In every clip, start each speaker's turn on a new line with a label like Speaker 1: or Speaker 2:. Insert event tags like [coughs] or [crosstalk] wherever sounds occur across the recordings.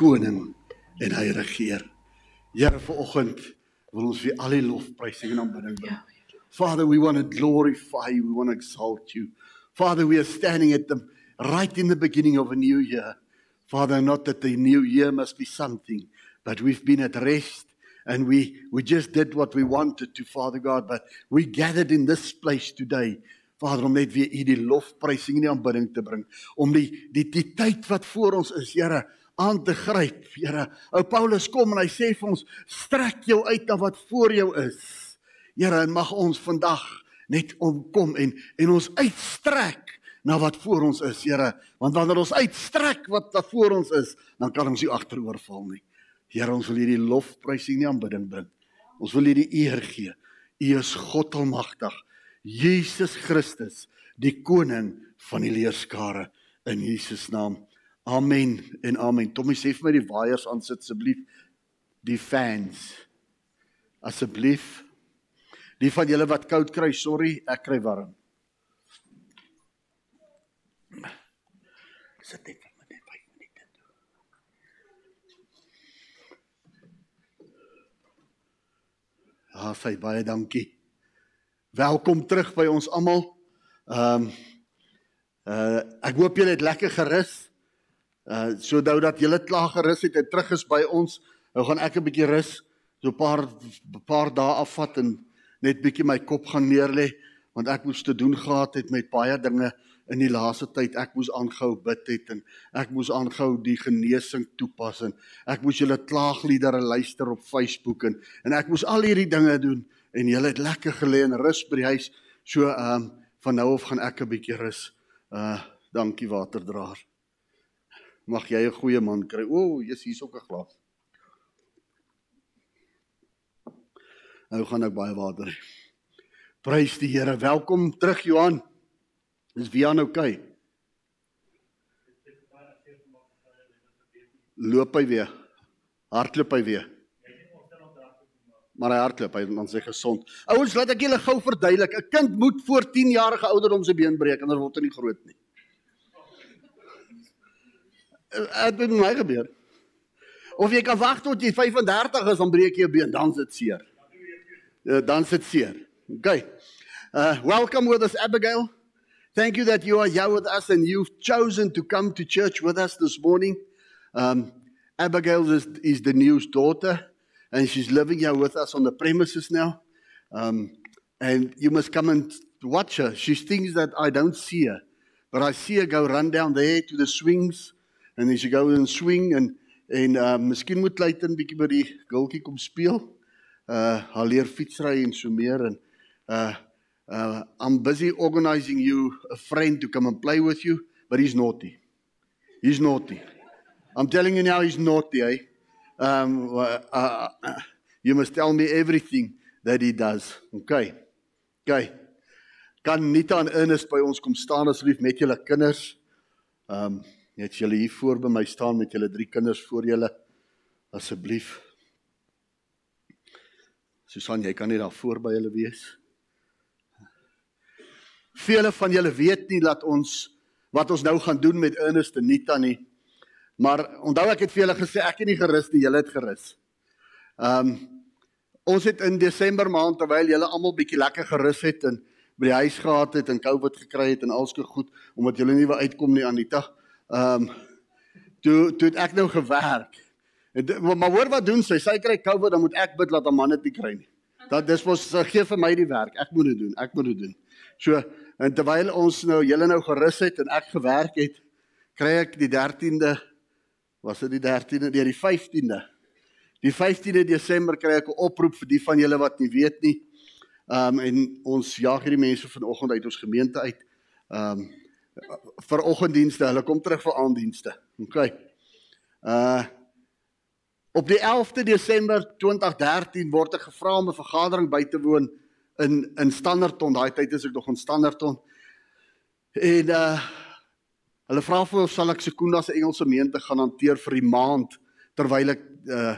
Speaker 1: koning en hy regeer. Here vanoggend wil ons vir al die lofprysing en aanbidding bring. Father, we want to glorify you, we want to exalt you. Father, we are standing at the right in the beginning of a new year. Father, not that the new year must be something, but we've been at rest and we we just did what we wanted to Father God, but we gathered in this place today. Vader om net weer u die lofprysing en die aanbidding te bring om die die die tyd wat voor ons is Here aan te gryp Here. Ou Paulus kom en hy sê vir ons strek jou uit na wat voor jou is. Here en mag ons vandag net omkom en en ons uitstrek na wat voor ons is Here want wanneer ons uitstrek wat daar voor ons is dan kan ons nie agteroorval nie. Here, ons wil hierdie lofprysing nie aanbidding bring. Ons wil hierdie eer gee. U is God almagtig. Jesus Christus, die koning van die leerskare in Jesus naam. Amen en amen. Tommy sê vir my die waaiers aan sit asseblief. Die fans. Asseblief. Die van julle wat koud kry, sorry, ek kry warm. Sit net Ja, sy baie dankie. Welkom terug by ons almal. Ehm um, uh ek hoop julle het lekker gerus. Uh so nou dat julle klaar gerus het en terug is by ons, nou gaan ek 'n bietjie rus, so 'n paar paar dae afvat en net bietjie my kop gaan neerlê want ek moes te doen gehad het met baie dinge in die laaste tyd. Ek moes aangehou bid het en ek moes aangehou die genesing toepas en ek moes julle klaagliedere luister op Facebook en en ek moes al hierdie dinge doen en julle het lekker gelê en rus by die huis. So ehm um, van nou af gaan ek 'n bietjie rus. Uh dankie waterdraer mag jy 'n goeie man kry o jy's hier's ook 'n glas nou gaan ek baie water prys die Here welkom terug Johan Is wie aan okay? Loop hy weer? Hardloop hy weer? Maar hy hardloop, hy dan sê gesond. Ouens, laat ek julle gou verduidelik. 'n Kind moet voor 10 jarige ouderdom se been breek anders word hy nie groot nie. Dit het my gebeur. Of jy kan wag tot jy 35 is dan breek jy been, dan sit seer. Uh, dan sit seer. Okay. Uh welcome with us Abigail. Thank you that you are here with us and you've chosen to come to church with us this morning. Um, Abigail is, is the news daughter, and she's living here with us on the premises now. Um, and you must come and watch her. She thinks that I don't see her, but I see her go run down there to the swings, and then she goes and swing and en uh miskien moet Clayton bietjie by die gultjie kom speel. Uh haar leer fietsry en so meer en uh uh, I'm busy organizing you a friend to come and play with you, but he's naughty. He's naughty. I'm telling you now, he's naughty. Eh? Um, uh, uh, you must tell me everything that he does. Okay. Okay. Kan Nita en Ernest by ons kom staan asseblief met julle kinders? Um net julle hier voor by my staan met julle drie kinders voor julle asseblief. Susan, jy kan net daar voor by hulle wees. Vele van julle weet nie dat ons wat ons nou gaan doen met Ernest en Nita nie. Maar onthou ek het vir julle gesê ek het nie gerus nie, julle het gerus. Ehm um, ons het in Desember maand terwyl julle almal bietjie lekker gerus het en by die huis gehad het en COVID gekry het en alskoe goed omdat julle nie wou uitkom nie Anita. Ehm um, toe toe het ek nou gewerk. En maar hoor wat doen sy? Sy kry COVID dan moet ek bid dat 'n man dit kry nie. Dat dis mos gee vir my die werk. Ek moet dit doen. Ek moet dit doen. So en terwyl ons nou julle nou gerus het en ek gewerk het, kry ek die 13de was dit die 13de, nee die 15de. Die 15de Desember kry ek 'n oproep vir die van julle wat nie weet nie. Um en ons jaag hierdie mense vanoggend uit ons gemeente uit. Um vir oggenddienste, hulle kom terug vir aanddienste. OK. Uh op die 11de Desember 2013 word ek gevra om 'n vergadering by te woon in in Standerton, daai tyd is ek nog in Standerton. En uh hulle vra vir of sal ek Sekunda se Engelse meente gaan hanteer vir die maand terwyl ek uh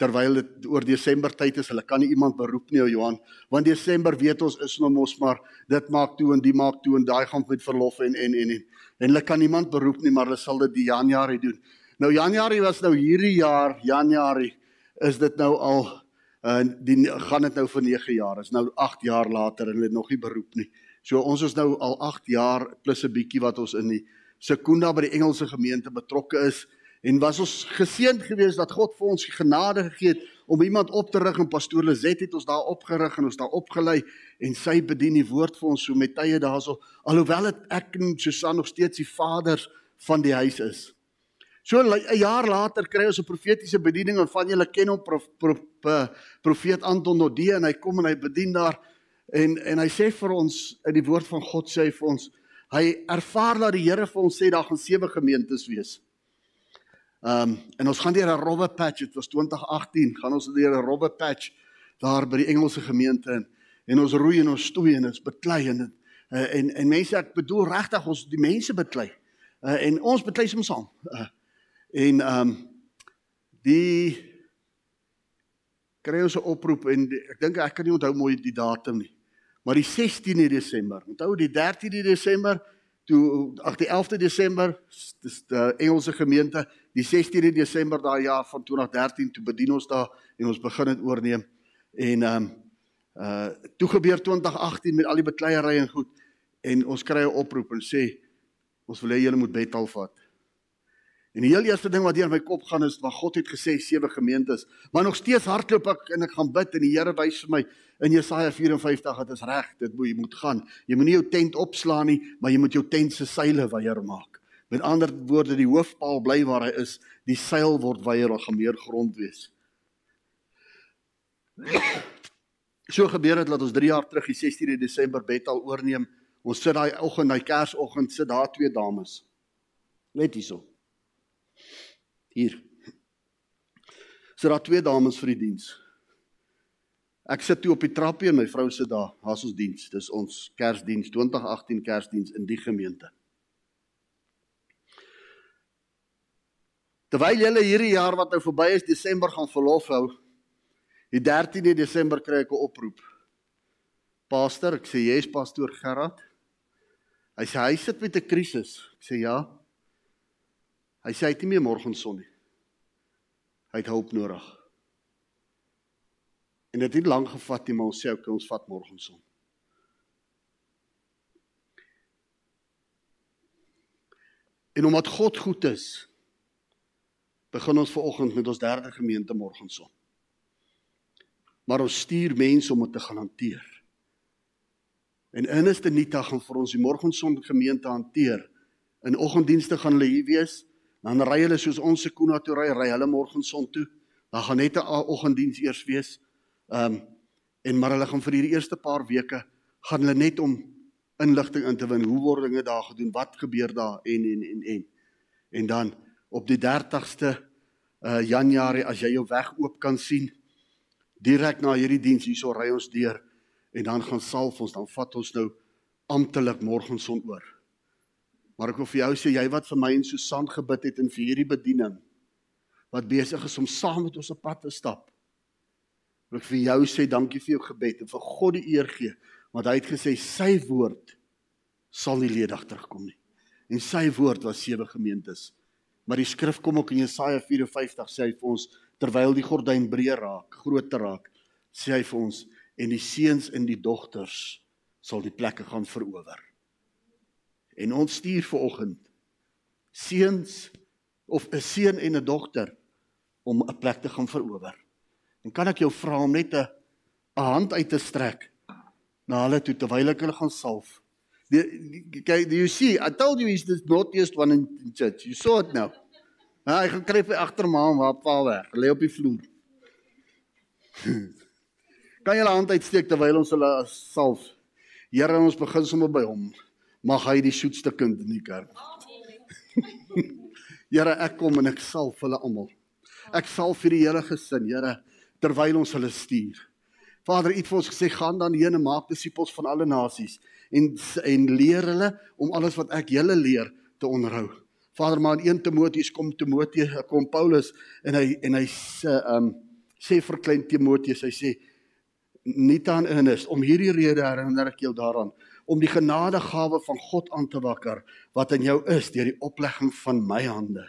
Speaker 1: terwyl dit oor Desember tyd is. Hulle kan nie iemand beroep nie, Johan, want Desember weet ons is nou mos maar dit maak toe en die maak toe en daai gaan met verlof en en en en, en hulle kan niemand beroep nie, maar hulle sal dit die Januarie doen. Nou Januarie was nou hierdie jaar, Januarie is dit nou al en uh, die gaan dit nou vir 9 jaar. Is nou 8 jaar later en hulle het nog nie beroep nie. So ons is nou al 8 jaar plus 'n bietjie wat ons in die Sekunda by die Engelse gemeente betrokke is en was ons geseënd geweest dat God vir ons genade gegee het om iemand op te rig en pastoor Lizet het ons daar opgerig en ons daar opgelei en sy bedien die woord vir ons so met tye daarso alhoewel ek en Susan nog steeds die vaders van die huis is. So 'n jaar later kry ons 'n profetiese bediening en van julle ken hom prof, prof, prof, profeet Anton Nodee en hy kom en hy bedien daar en en hy sê vir ons in die woord van God sê hy vir ons hy ervaar dat die Here vir ons sê daar gaan sewe gemeentes wees. Ehm um, en ons gaan deur 'n rowwe patch, dit was 2018, gaan ons deur 'n rowwe patch daar by die Engelse gemeente in en ons roei en ons stoei en ons beklei en uh, en en mense ek bedoel regtig ons die mense beklei. Uh, en ons beklei soms saam. Uh, en ehm um, die kry ons 'n oproep en die, ek dink ek kan nie onthou mooi die datum nie. Maar die 16de Desember. Onthou die 13de Desember toe ag die 11de Desember dis die Engelse gemeente die 16de Desember daai jaar van 2013 toe bedien ons daar en ons begin dit oorneem en ehm um, uh toe gebeur 2018 met al die bekleierery en goed en ons kry 'n oproep en sê ons wil hê julle moet Bethel vat. En die heel eerste ding wat deur my kop gaan is wat God het gesê sewe gemeentes, maar nog steeds hardloop ek en ek gaan bid en die Here wys vir my in Jesaja 54 dat dit is reg, dit moet jy moet gaan. Jy moenie jou tent opslaan nie, maar jy moet jou tent se seile weier maak. Met ander woorde, die hoofpaal bly waar hy is, die seil word weier of gaan meer grond wees. So gebeur dit dat ons 3 jaar terug die 16de Desember Bethel oorneem. Ons sit daai oggend, daai Kersoggend, sit daar twee dames. Net hierso. Hier. Sit daar twee dames vir die diens. Ek sit toe op die trappie en my vrou sit daar. Haas ons diens. Dis ons Kersdiens 2018 Kersdiens in die gemeente. Terwyl julle hierdie jaar wat nou verby is Desember gaan verlof hou. Die 13de Desember kry ek 'n oproep. Pastor, ek sê jy's pastoor Gerard. Hy sê hy sit met 'n krisis. Ek sê ja. Hy sê hy het nie meer môreson nie. Hy het hulp nodig. En dit het lank gevat om ons sê okay, ons vat môreson. En omdat God goed is, begin ons ver oggend met ons derde gemeente môreson. Maar ons stuur mense om dit te gaan hanteer. En Ernest en Nita gaan vir ons die môreson gemeente hanteer. In oggenddienste gaan hulle hier wees. Dan ry hulle soos ons se Kuna toe ry, ry hulle môreson toe. Dan gaan net 'n oggenddiens eers wees. Ehm um, en maar hulle gaan vir hierdie eerste paar weke gaan hulle net om inligting in te win. Hoe word dinge daar gedoen? Wat gebeur daar en en en en. En dan op die 30ste uh Januarie as jy jou weg oop kan sien direk na hierdie diens hierso ry ons deur en dan gaan salf ons dan vat ons nou amptelik môreson oor. Maar ek wil vir jou sê jy wat vir my en Susan gebid het in vir hierdie bediening wat besig is om saam met ons op pad te stap. Wil ek vir jou sê dankie vir jou gebed en vir God die eer gee want hy het gesê sy woord sal nie ledig terugkom nie. En sy woord was sewe gemeentes. Maar die skrif kom ook in Jesaja 54 sê hy vir ons terwyl die gordyn breër raak, groter raak, sê hy vir ons en die seuns en die dogters sal die plekke gaan verower. En ons stuur vir oggend seuns of 'n seun en 'n dogter om 'n plek te gaan verower. En kan ek jou vra om net 'n 'n hand uit te strek na hulle toe terwyl ek hulle gaan salf? Kyk, do you see? I told you he's the naughtiest one in church. You saw it now. Ja, hy gaan kryp agter ma en pa weg. Lê op die vloer. [laughs] kan jy hulle hand uitsteek terwyl ons hulle salf? Here, ons begin sommer by hom. Mag hy die soetste kind in die kerk. Here, ek kom en ek salf hulle almal. Ek salf vir die hele gesin, Here terwyl ons hulle stuur. Vader, U het vir ons gesê gaan dan heen en maak disippels van alle nasies en en leer hulle om alles wat ek julle leer te onderhou. Vader, maar in 1 Timoteus kom Timoteus kom Paulus en hy en hy sê um sê vir klein Timoteus, hy sê nie dan innis om hierdie rede herinner ek jou daaraan om die genadegawe van God aan te wakker wat in jou is deur die oplegging van my hande.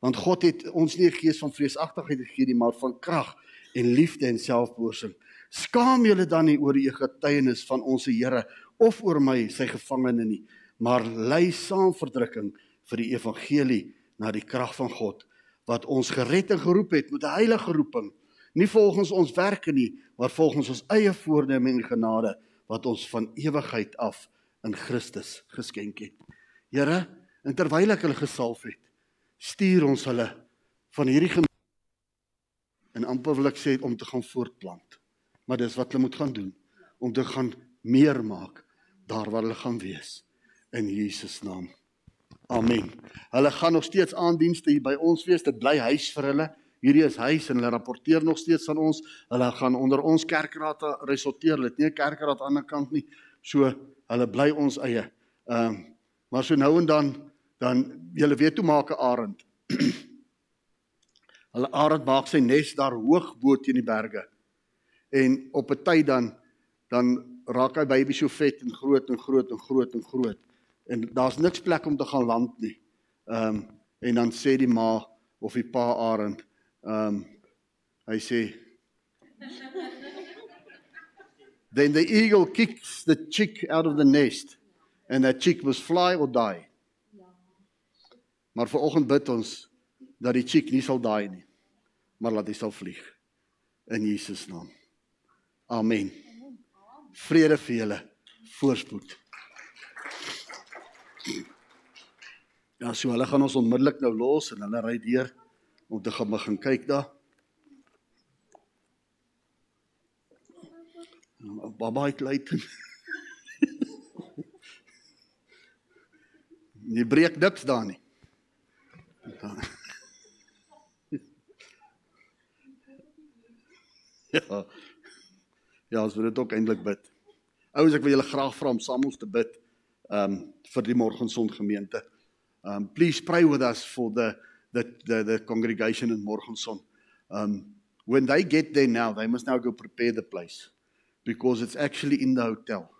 Speaker 1: Want God het ons nie 'n gees van vreesagtigheid gegee nie, maar van krag en liefde en selfbeheersing. Skaam julle dan nie oor die getuienis van ons Here of oor my sy gevangene nie, maar lei saam verdrukking vir die evangelie na die krag van God wat ons gered en geroep het met 'n heilige roeping, nie volgens ons werke nie, maar volgens ons eie voorneme en genade wat ons van ewigheid af in Christus geskenk het. Here, en terwyl ek hulle gesalf het, stuur ons hulle van hierdie en amper wil ek sê om te gaan voortplant. Maar dis wat hulle moet gaan doen om te gaan meer maak daar waar hulle gaan wees in Jesus naam. Amen. Hulle gaan nog steeds aandienste hier by ons wees. Dit bly huis vir hulle. Hierdie is huis en hulle rapporteer nog steeds aan ons. Hulle gaan onder ons kerkraad resulteer. Hulle het nie 'n kerkraad aan die ander kant nie. So hulle bly ons eie. Ehm um, maar so nou en dan dan julle weet hoe maak 'n arend. [clears throat] hulle arend maak sy nes daar hoog bo teen die berge. En op 'n tyd dan dan raak hy baby so vet en groot en groot en groot en groot en daar's niks plek om te gaan land nie. Ehm um, en dan sê die ma of die pa arend um, hy sê Then the eagle kicks the chick out of the nest and that chick must fly or die. Maar vanoggend bid ons dat die chick nie sal daai nie, maar laat hy sal vlieg in Jesus naam. Amen. Vrede vir julle. Voorspoed. Ja, so hulle gaan ons onmiddellik nou los en hulle ry deur om te gaan begin kyk daar. Baba het luit. [laughs] Nie breek niks daar nie. [laughs] Ja. Ja, ons wil dit ook eintlik bid. Ouers, ek wil julle graag vra om saam ons te bid um vir die Morgenson gemeente. Um please pray with us for the the the the congregation in Morgenson. Um when they get there now, they must now go prepare the place because it's actually in the hotel.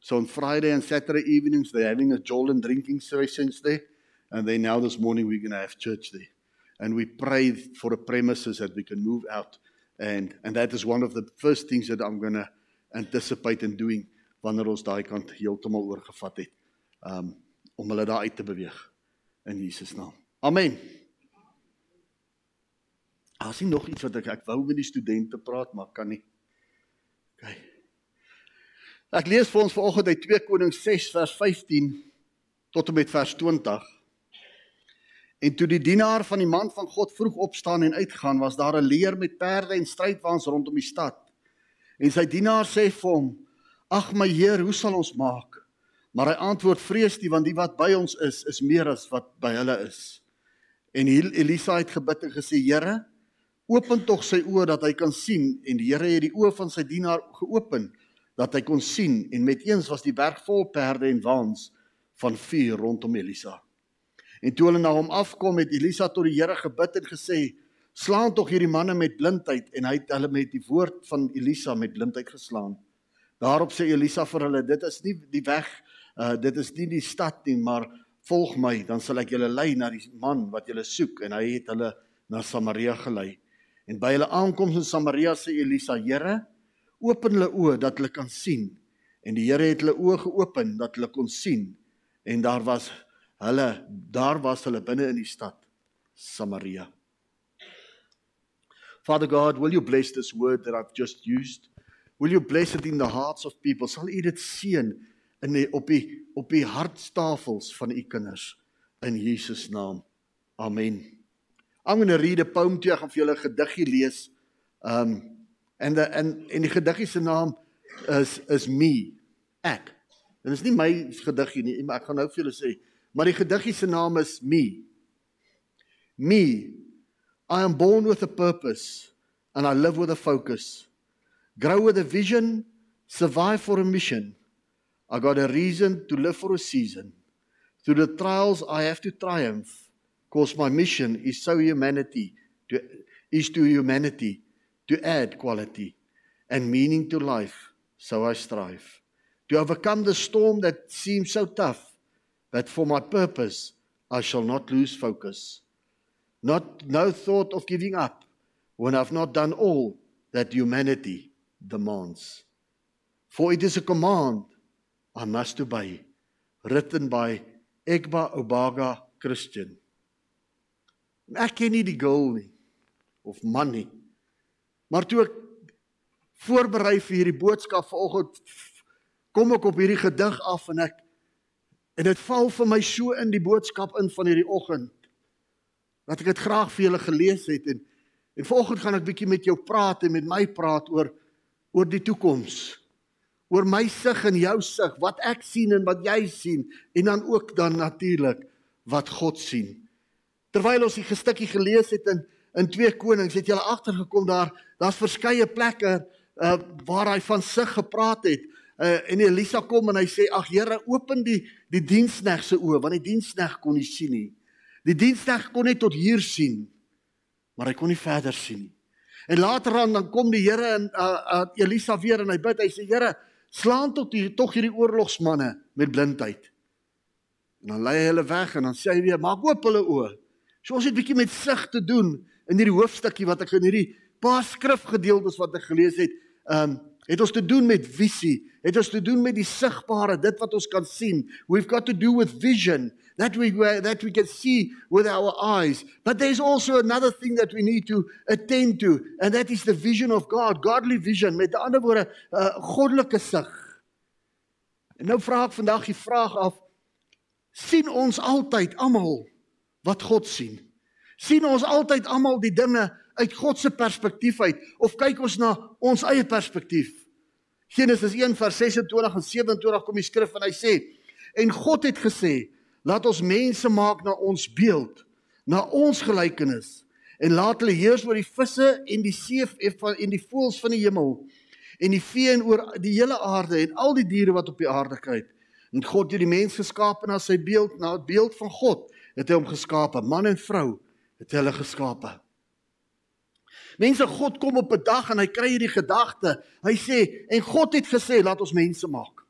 Speaker 1: So on Friday and Saturday evenings they're having a Jordan drinking sessions there and then now this morning we're going to have church there. And we pray for the premises that we can move out and and that is one of the first things that I'm going to anticipate in doing wanneer ons daai kant heeltemal oorgevat het. Um om hulle daar uit te beweeg in Jesus naam. Amen. As jy nog iets wat ek ek wou met die studente praat, maar kan nie. OK. Ek lees vir ons vanoggend uit 2 Konings 6 vers 15 tot en met vers 20. En toe die dienaar van die man van God vroeg opstaan en uitgaan, was daar 'n leer met perde en strydwaans rondom die stad. En sy dienaar sê vir hom: Ag my Heer, hoe sal ons maak? Maar hy antwoord: Vrees nie, want die wat by ons is, is meer as wat by hulle is. En Elisa het gebid en gesê: Here, open tog sy oë dat hy kan sien. En die Here het die oë van sy dienaar geopen dat hy kon sien en met eens was die berg vol perde en waans van vuur rondom Elisa. En toe hulle na hom afkom het Elisa tot die Here gebid en gesê: "Slaan tog hierdie manne met blindheid." En hy het hulle met die woord van Elisa met blindheid geslaan. Daarop sê Elisa vir hulle: "Dit is nie die weg, uh dit is nie die stad nie, maar volg my, dan sal ek julle lei na die man wat julle soek." En hy het hulle na Samaria gelei. En by hulle aankoms in Samaria sê Elisa: "Here, open hulle oë dat hulle kan sien." En die Here het hulle oë geopen dat hulle kon sien. En daar was hulle, daar was hulle binne in die stad Samaria. Father God, will you bless this word that I've just used? Will you bless it in the hearts of people? Sal U dit seën in die, op die op die hartstafels van U kinders in Jesus naam. Amen. I'm going to read a poem to you. Ek gaan vir julle 'n gediggie lees. Um en die en en die gediggie se naam is is me. Ek. Dit is nie my gediggie nie, maar ek gaan nou vir julle sê, maar die gediggie se naam is me. Me. I am born with a purpose and I live with a focus grow with a vision, survive for a mission. I got a reason to live for a season. Through the trials I have to triumph, cause my mission is so humanity to is to humanity to add quality and meaning to life, so I strive to overcome the storm that seems so tough, but for my purpose I shall not lose focus. not no thought of giving up when I've not done all that humanity demands. For it is a command I must obey, written by Egba Obaga Christian. Ek ken nie die girl nie of man nie. Maar toe ek voorberei vir hierdie boodskap vanoggend kom ek op hierdie gedig af en ek en dit val vir my so in die boodskap in van hierdie oggend dat ek dit graag vir julle gelees het en en vanoggend gaan ek bietjie met jou praat en met my praat oor oor die toekoms oor my sig en jou sig wat ek sien en wat jy sien en dan ook dan natuurlik wat God sien terwyl ons die gestukkie gelees het in in 2 Konings het jy al agtergekom daar daar's verskeie plekke uh, waar hy van sig gepraat het uh, en Elisa kom en hy sê ag Here open die die dienskneg se oë want die dienskneg kon nie sien nie Die diensdag kon net tot hier sien, maar hy kon nie verder sien nie. En later aan dan kom die Here en uh, uh, Elisa weer en hy bid, hy sê Here, slaan tot hier tog hierdie oorlogsmanne met blindheid. En dan lei hy hulle weg en dan sê hy weer, maak oop hulle oë. So ons het 'n bietjie met sig te doen in hierdie hoofstukkie wat ek in hierdie paar skrifgedeeltes wat ek gelees het, ehm um, het ons te doen met visie, het ons te doen met die sigbare, dit wat ons kan sien. We've got to do with vision that we that we can see with our eyes. But there's also another thing that we need to attend to, and that is the vision of God, godly vision. Met ander woorde, uh, goddelike sig. En nou vra ek vandag die vraag af: sien ons altyd almal wat God sien? sien ons altyd almal die dinge uit God se perspektief uit of kyk ons na ons eie perspektief? Genesis 1:26 en 27 kom die skrif en hy sê en God het gesê laat ons mense maak na ons beeld na ons gelykenis en laat hulle heers oor die visse en die see en die voëls van die hemel en die vee en oor die hele aarde en al die diere wat op die aarde kruip en God het die mens geskaap na sy beeld na die beeld van God het hy hom geskaap man en vrou het hulle geskape. Mense God kom op 'n dag en hy kry hierdie gedagte. Hy sê en God het gesê laat ons mense maak.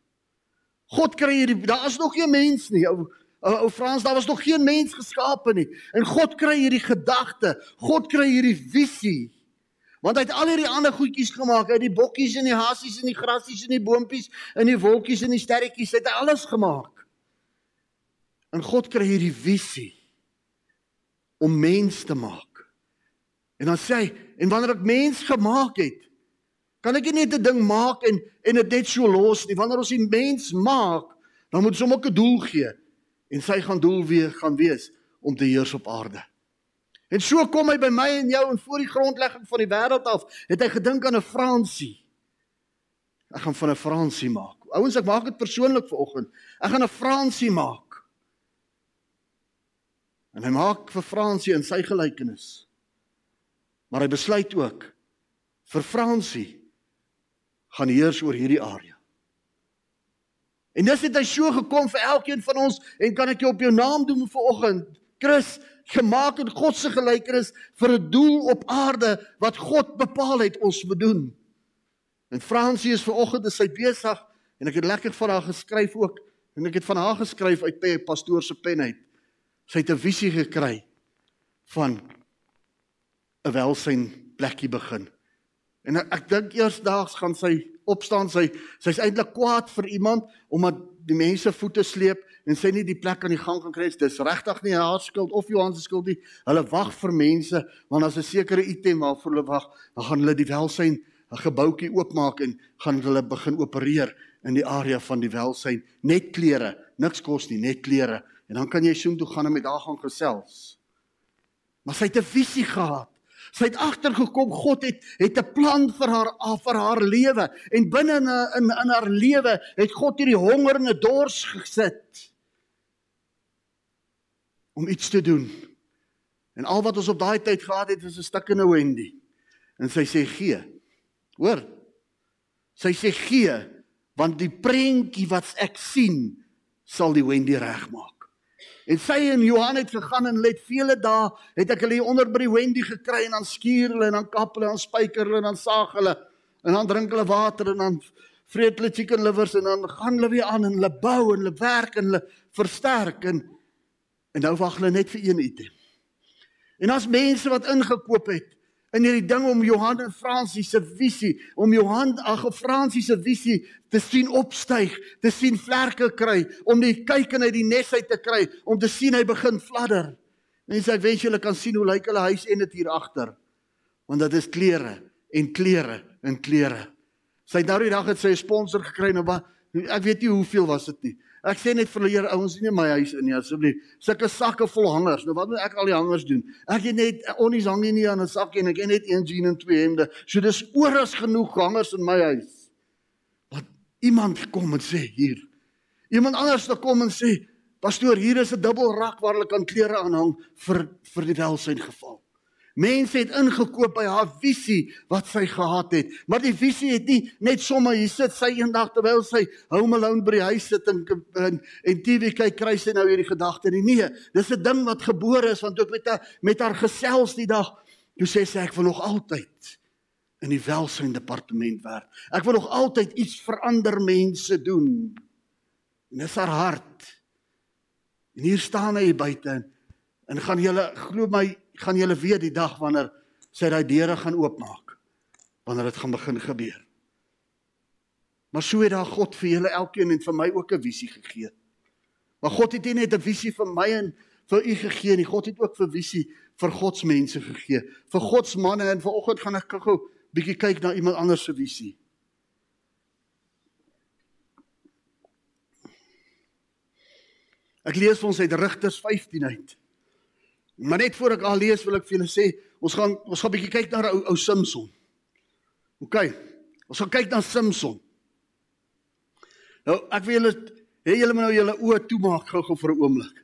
Speaker 1: God kry hierdie daar is nog geen mens nie. Ou ou Frans, daar was nog geen mens geskape nie. En God kry hierdie gedagte. God kry hierdie visie. Want hy het al hierdie ander goedjies gemaak, uit die bokkies en die hassies en die grassies en die boontjies en die wolkies en die sterretjies, het hy alles gemaak. En God kry hierdie visie om mens te maak. En dan sê hy, en wanneer ek mens gemaak het, kan ek nie net 'n ding maak en en dit net so los nie. Wanneer ons die mens maak, dan moet ons hom ook 'n doel gee. En sy gaan doel weer gaan wees om te heers op aarde. En so kom hy by my en jou en voor die grondlegging van die wêreld af, het hy gedink aan 'n Fransie. Ek gaan van 'n Fransie maak. Ouens, ek maak dit persoonlik vir oggend. Ek gaan 'n Fransie maak. En hy maak vir Fransie in sy gelykenis. Maar hy besluit ook vir Fransie gaan heers oor hierdie area. En dis het hy so gekom vir elkeen van ons en kan ek jou op jou naam doen vir oggend. Chris, gemaak in God se gelykenis vir 'n doel op aarde wat God bepaal het ons moet doen. En Fransie is ver oggend is sy besig en ek het lekker vir haar geskryf ook en ek het van haar geskryf uit pastoor se pen uit. Sy het 'n visie gekry van 'n welsyn plekkie begin. En ek, dink eersdaags gaan sy opstaan, sy sy's eintlik kwaad vir iemand omdat die mense voete sleep en sy nie die plek aan die gang kan kry. Dis regtig nie haar skuld of Johan se skuld nie. Hulle wag vir mense want as 'n sekere item waarvoor hulle wag, dan gaan hulle die welsyn 'n gebouetjie oopmaak en gaan hulle begin opereer in die area van die welsyn. Net klere, niks kos nie, net klere. En dan kan jy soheen toe gaan en met haar gaan gesels. Maar sy het 'n visie gehad. Sy het agtergekom God het het 'n plan vir haar vir haar lewe en binne in in in haar lewe het God hierdie honger en 'n dors gesit om iets te doen. En al wat ons op daai tyd gehad het was 'n stuk in 'n Wendy. En sy sê gee. Hoor. Sy sê gee want die prentjie wat ek sien sal die Wendy regmaak. En sy en Johan het gegaan en let vele dae het ek hulle onder by die Wendy gekry en dan skuur hulle en dan kap hulle en spyker hulle en dan saag hulle en dan drink hulle water en dan vreet hulle chicken livers en dan gaan hulle weer aan en hulle bou en hulle werk en hulle versterk en en nou wag hulle net vir een item. En as mense wat ingekoop het in hierdie ding om Johan en Fransie se visie, om Johan ag Fransie se visie te sien opstyg, te sien vlerke kry, om die kyk in uit die nes uit te kry, om te sien hy begin fladder. Mense, ek wens julle kan sien hoe lyk hulle huis en dit hier agter. Want dit is klere en klere en klere. Sy het nou die dag het sy 'n sponsor gekry nou maar ek weet nie hoeveel was dit nie. Ek sê net vir julle ouens nie my huis in nie asseblief. Sulke sakke vol hangers. Nou wat moet ek al die hangers doen? Ek het net onnies hang nie aan 'n sakkie en ek het net een jean en twee hemde. So dis oor as genoeg hangers in my huis. Wat iemand kom en sê hier. Iemand anders te kom en sê, "Pastoor, hier is 'n dubbel rak waar hulle kan klere aanhang vir vir die welsyn geval." Mense het ingekoop by haar visie wat sy gehad het. Maar die visie het nie net sommer hier sit sy eendag terwyl sy home alone by die huis sit en en, en TV kyk kry sy nou hierdie gedagte nie. Nee, dis 'n ding wat gebore is want ook met haar met haar gesels die dag. Toe sê sy ek wil nog altyd in die welsyn departement werk. Ek wil nog altyd iets vir ander mense doen. En dis haar hart. En hier staan hy buite en gaan julle glo my gaan julle weet die dag wanneer sy daai deure gaan oopmaak. Wanneer dit gaan begin gebeur. Maar so het daar God vir julle elkeen en vir my ook 'n visie gegee. Maar God het nie net 'n visie vir my en vir u gegee nie. God het ook 'n visie vir God se mense gegee. Vir God se manne en vanoggend gaan ek gou bietjie kyk na iemand anders se visie. Ek lees vir ons uit Rigters 15 uit. Maar net voor ek al lees wil ek vir julle sê, ons gaan ons gaan 'n bietjie kyk na ou ou Samson. OK. Ons gaan kyk na Samson. Nou, ek wil julle hê julle moet nou julle oë toemaak gou-gou vir 'n oomblik.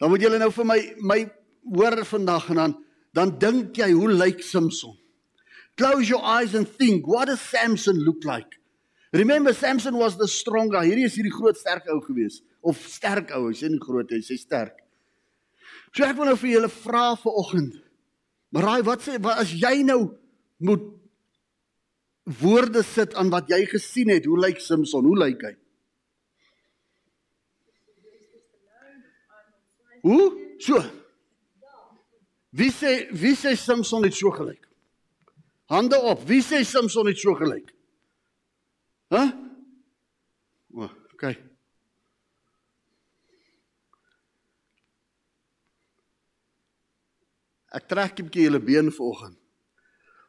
Speaker 1: Dan moet julle nou vir my my hoor vandag en dan dan dink jy hoe lyk Samson? Close your eyes and think, what does Samson look like? Remember Samson was the stronger. Hierdie is hierdie groot sterk ou gewees of sterk ou, hy sê nie groot hy sê sterk. So ek wil nou vir julle vra vir oggend. Maar raai wat sê wat as jy nou moet woorde sit aan wat jy gesien het, hoe lyk Samson? Hoe lyk hy? Hoe? So. Wie sê wie sê Samson het so gelyk? Hande op. Wie sê Samson het so gelyk? Hæ? Huh? O, oh, okay. Ek trek 'n bietjie julle been vanoggend.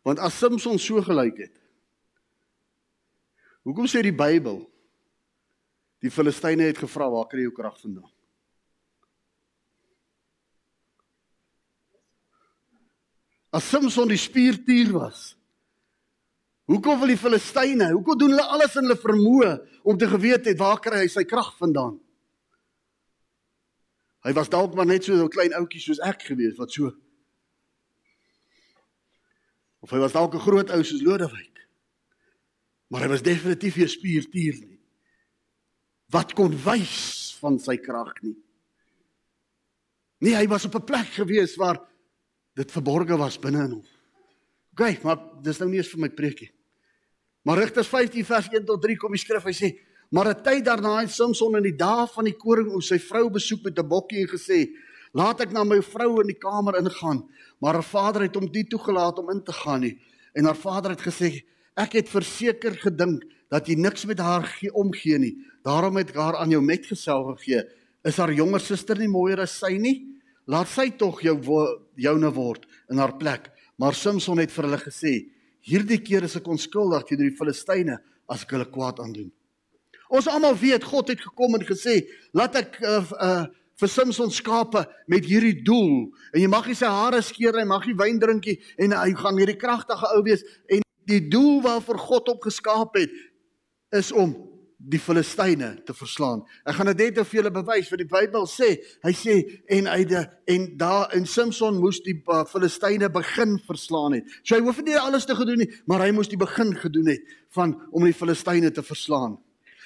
Speaker 1: Want as Samson so gelyk het. Hoekom sê die Bybel die Filistyne het gevra waar kry jy jou krag vandaan? As Samson die spiertier was. Hoekom wil die Filistyne? Hoekom doen hulle alles in hulle vermoë om te geweet het waar kry hy sy krag vandaan? Hy was dalk maar net so 'n klein ouetjie soos ek gewees wat so Of hy was dalk 'n groot ou soos Lodewyk. Maar hy was definitief nie 'n spiertier nie. Wat kon wys van sy krag nie. Nee, hy was op 'n plek gewees waar dit verborge was binne in hom. OK, maar dis nou nie eens vir my preekie. Maar Rigters 15 vers 1 tot 3 kom die skrif hy sê, maar 'n tyd daarna het Samson in die dae van die koring oor sy vrou besoek met 'n bokkie en gesê, "Laat ek na my vrou in die kamer ingaan." maar haar vader het hom nie toegelaat om in te gaan nie. En haar vader het gesê: "Ek het verseker gedink dat jy niks met haar gee omgee nie. Daarom het ek haar aan jou metgesel gegee. Is haar jonger suster nie mooier as sy nie? Laat sy tog jou joune word in haar plek." Maar Samson het vir hulle gesê: "Hierdie keer is ek onskuldig teen die Filistyne as ek hulle kwaad aandoen." Ons almal weet God het gekom en gesê: "Laat ek uh, uh vir Samson skape met hierdie doel. En jy mag nie sy hare skeer nie, mag nie wyn drink nie en hy gaan hierdie kragtige ou wees en die doel waarvoor God hom geskaap het is om die Filistyne te verslaan. Ek gaan dit net vir julle bewys wat die Bybel sê. Hy sê en hy de, en daar in Samson moes die uh, Filistyne begin verslaan het. So hy hoef nie alles te gedoen nie, maar hy moes die begin gedoen het van om die Filistyne te verslaan.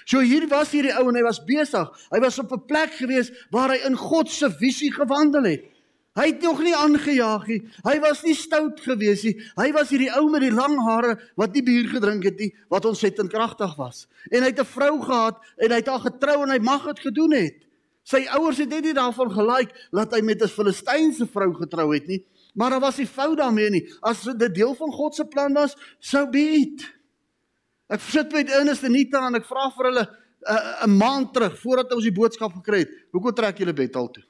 Speaker 1: So hier was hierdie ou en hy was besig. Hy was op 'n plek gewees waar hy in God se visie gewandel het. Hy het nog nie aangejaag nie. Hy was nie stout gewees nie. Hy was hierdie ou met die lang hare wat nie bier gedrink het nie, wat ontsettend kragtig was. En hy het 'n vrou gehad en hy het haar getrou en hy mag dit gedoen het. Sy ouers het net nie daarvan gelike dat hy met 'n Filistynse vrou getrou het nie. Maar daar was nie fout daarmee nie. As dit deel van God se plan was, sou be it. Ek sit met Ernest en Nita en ek vra vir hulle 'n uh, 'n maand terug voordat ons die boodskap gekry het, hoekom trek julle bed al toe?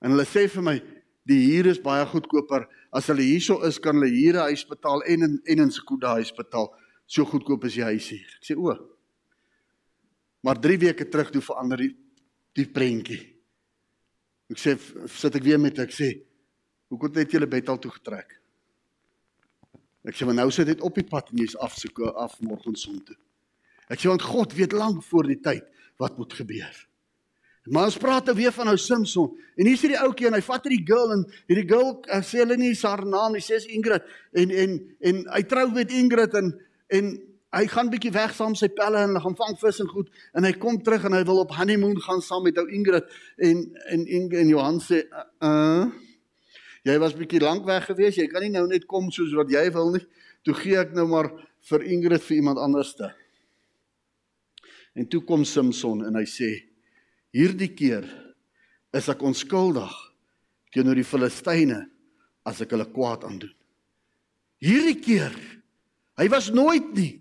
Speaker 1: En hulle sê vir my, die huur is baie goedkoper. As hulle hierso is, kan hulle huur 'n huis betaal en in en in Skuda huis betaal. So goedkoop is die huis hier. Ek sê o. Maar 3 weke terug toe verander die die prentjie. Ek sê sit ek weer met ek sê, hoekom het julle bed al toe getrek? Ek sê maar nou sit dit op die pad en jy's af soek af môreoggend toe. Ek sê want God weet lank voor die tyd wat moet gebeur. Maar ons praat weer van ou Samson. En hier sit die ouetjie en hy vat hierdie girl en hierdie girl uh, sê hulle nie haar naam nie, sê is Ingrid. En en en hy trou met Ingrid en en hy gaan bietjie weg saam sy pelle en hulle gaan vang vis en goed. En hy kom terug en hy wil op honeymoon gaan saam met ou Ingrid. En en Ingrid en Johan sê uh, uh jy was bietjie lank weg gewees, jy kan nie nou net kom soos wat jy wil nie. Toe gee ek nou maar vir Ingrid vir iemand anderste. En toe kom Samson en hy sê Hierdie keer is ek onskuldig teenoor die Filistyne as ek hulle kwaad aandoen. Hierdie keer. Hy was nooit nie.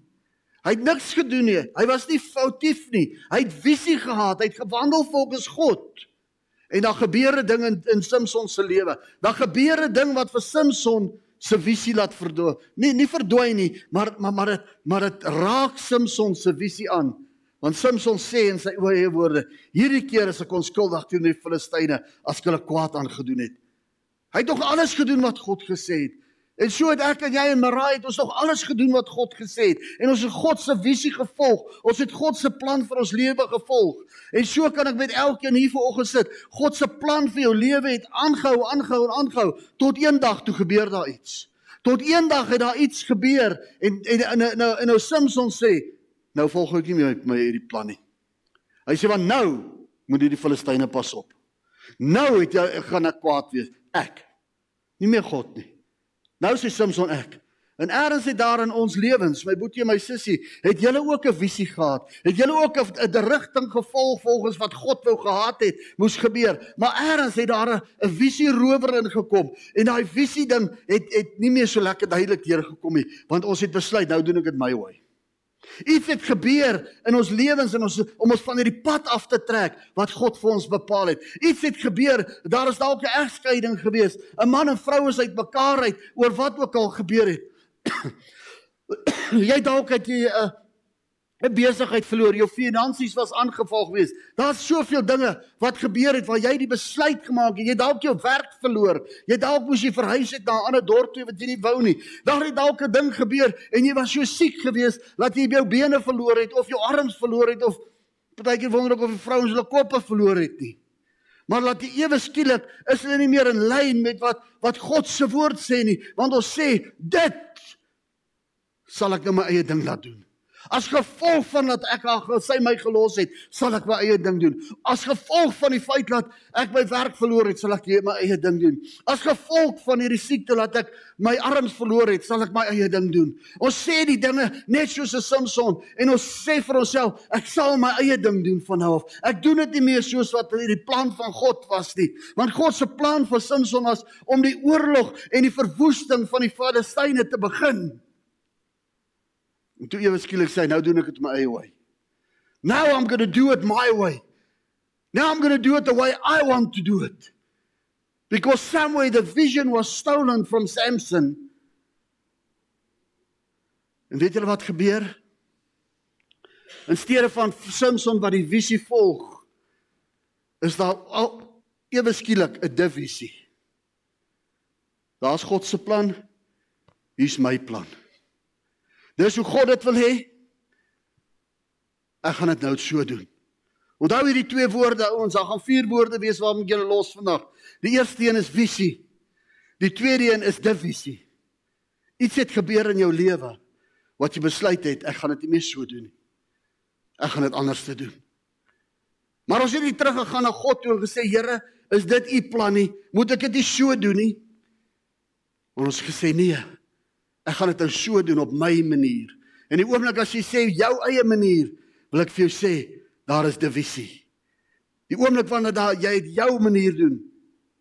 Speaker 1: Hy het niks gedoen nie. Hy was nie foutief nie. Hy het visie gehad. Hy het gewandel volgens God. En dan gebeur 'n ding in, in Samson se lewe. Dan gebeur 'n ding wat vir Samson se visie laat verdwyn. Nie nie verdwyn nie, maar maar maar dit maar dit raak Samson se visie aan. Want Samson sê in sy eie woorde: "Hierdie keer is ek onskuldig teen die Filistyne as ek hulle kwaad aangedoen het." Hy het nog alles gedoen wat God gesê het. En so het ek en jy en Marai het ons nog alles gedoen wat God gesê het en ons het God se visie gevolg. Ons het God se plan vir ons lewe gevolg. En so kan ek met elkeen hier vanoggend sit. God se plan vir jou lewe het aangehou, aangehou en aangehou tot eendag toe gebeur daar iets. Tot eendag het daar iets gebeur en en nou en nou Samson sê nou volg ek nie meer met my hierdie plan nie. Hy sê want nou moet hierdie Filistyne pas op. Nou het jy gaan ek kwaad wees. Ek. Nie meer God nie. Nou sê Samson ek. En eers het daar in ons lewens, my boetie en my sussie, het julle ook 'n visie gehad. Het julle ook 'n rigting gevolg volgens wat God wou gehad het moes gebeur. Maar eers het daar 'n visie rower ingekom en daai visie ding het het nie meer so lekker duidelik deurgekom nie, want ons het besluit nou doen ek dit my way. Iets het gebeur in ons lewens en ons om ons van hierdie pad af te trek wat God vir ons bepaal het. Iets het gebeur, daar is dalk 'n egskeiding gewees. 'n Man en vrou is uitmekaar uit oor wat ook al gebeur het. [coughs] jy dalk het jy 'n uh, 'n besigheid verloor, jou finansies was aangeval geweest. Daar's soveel dinge wat gebeur het waar jy die besluit gemaak het. Jy dalk jou werk verloor. Jy dalk moes jy verhuis het na 'n ander dorp toe wat jy nie wou nie. Daar het dalk 'n ding gebeur en jy was so siek geweest dat jy jou bene verloor het of jou arms verloor het of partykeer wonder ek of die vrouens hulle koppe verloor het nie. Maar laat jy ewe skielik is hulle nie meer in lyn met wat wat God se woord sê nie, want ons sê dit sal ek nou my eie ding laat doen. As gevolg van dat ek al sy my gelos het, sal ek my eie ding doen. As gevolg van die feit dat ek my werk verloor het, sal ek my eie ding doen. As gevolg van hierdie siekte dat ek my arms verloor het, sal ek my eie ding doen. Ons sê die dinge net soos 'n Samson en ons sê vir onsself, ek sal my eie ding doen van nou af. Ek doen dit nie meer soos wat hierdie plan van God was nie. Want God se plan vir Samson was om die oorlog en die verwoesting van die Filistyne te begin. En toe ewe skielik sê nou doen ek dit my eie way. Now I'm going to do it my way. Now I'm going to do it the way I want to do it. Because somewhere the vision was stolen from Samson. En weet julle wat gebeur? In steede van Samson wat die visie volg, is daar al ewe skielik 'n divisie. Daar's God se plan. Hier's my plan. Dis hoe God dit wil hê. Ek gaan dit nou so doen. Onthou hierdie twee woorde ouens, daar gaan vier woorde wees waarmee jy los vandag. Die eerste een is visie. Die tweede een is divisie. Iets het gebeur in jou lewe wat jy besluit het ek gaan dit nie meer so doen nie. Ek gaan dit anders te doen. Maar as jy nie teruggegaan na God toe en gesê Here, is dit u plan nie? Moet ek dit nie so doen nie? Ons gesê nee. Ek gaan dit nou so doen op my manier. En die oomblik as jy sê jou eie manier, wil ek vir jou sê, daar is divisie. Die oomblik wanneer daar jy dit jou manier doen,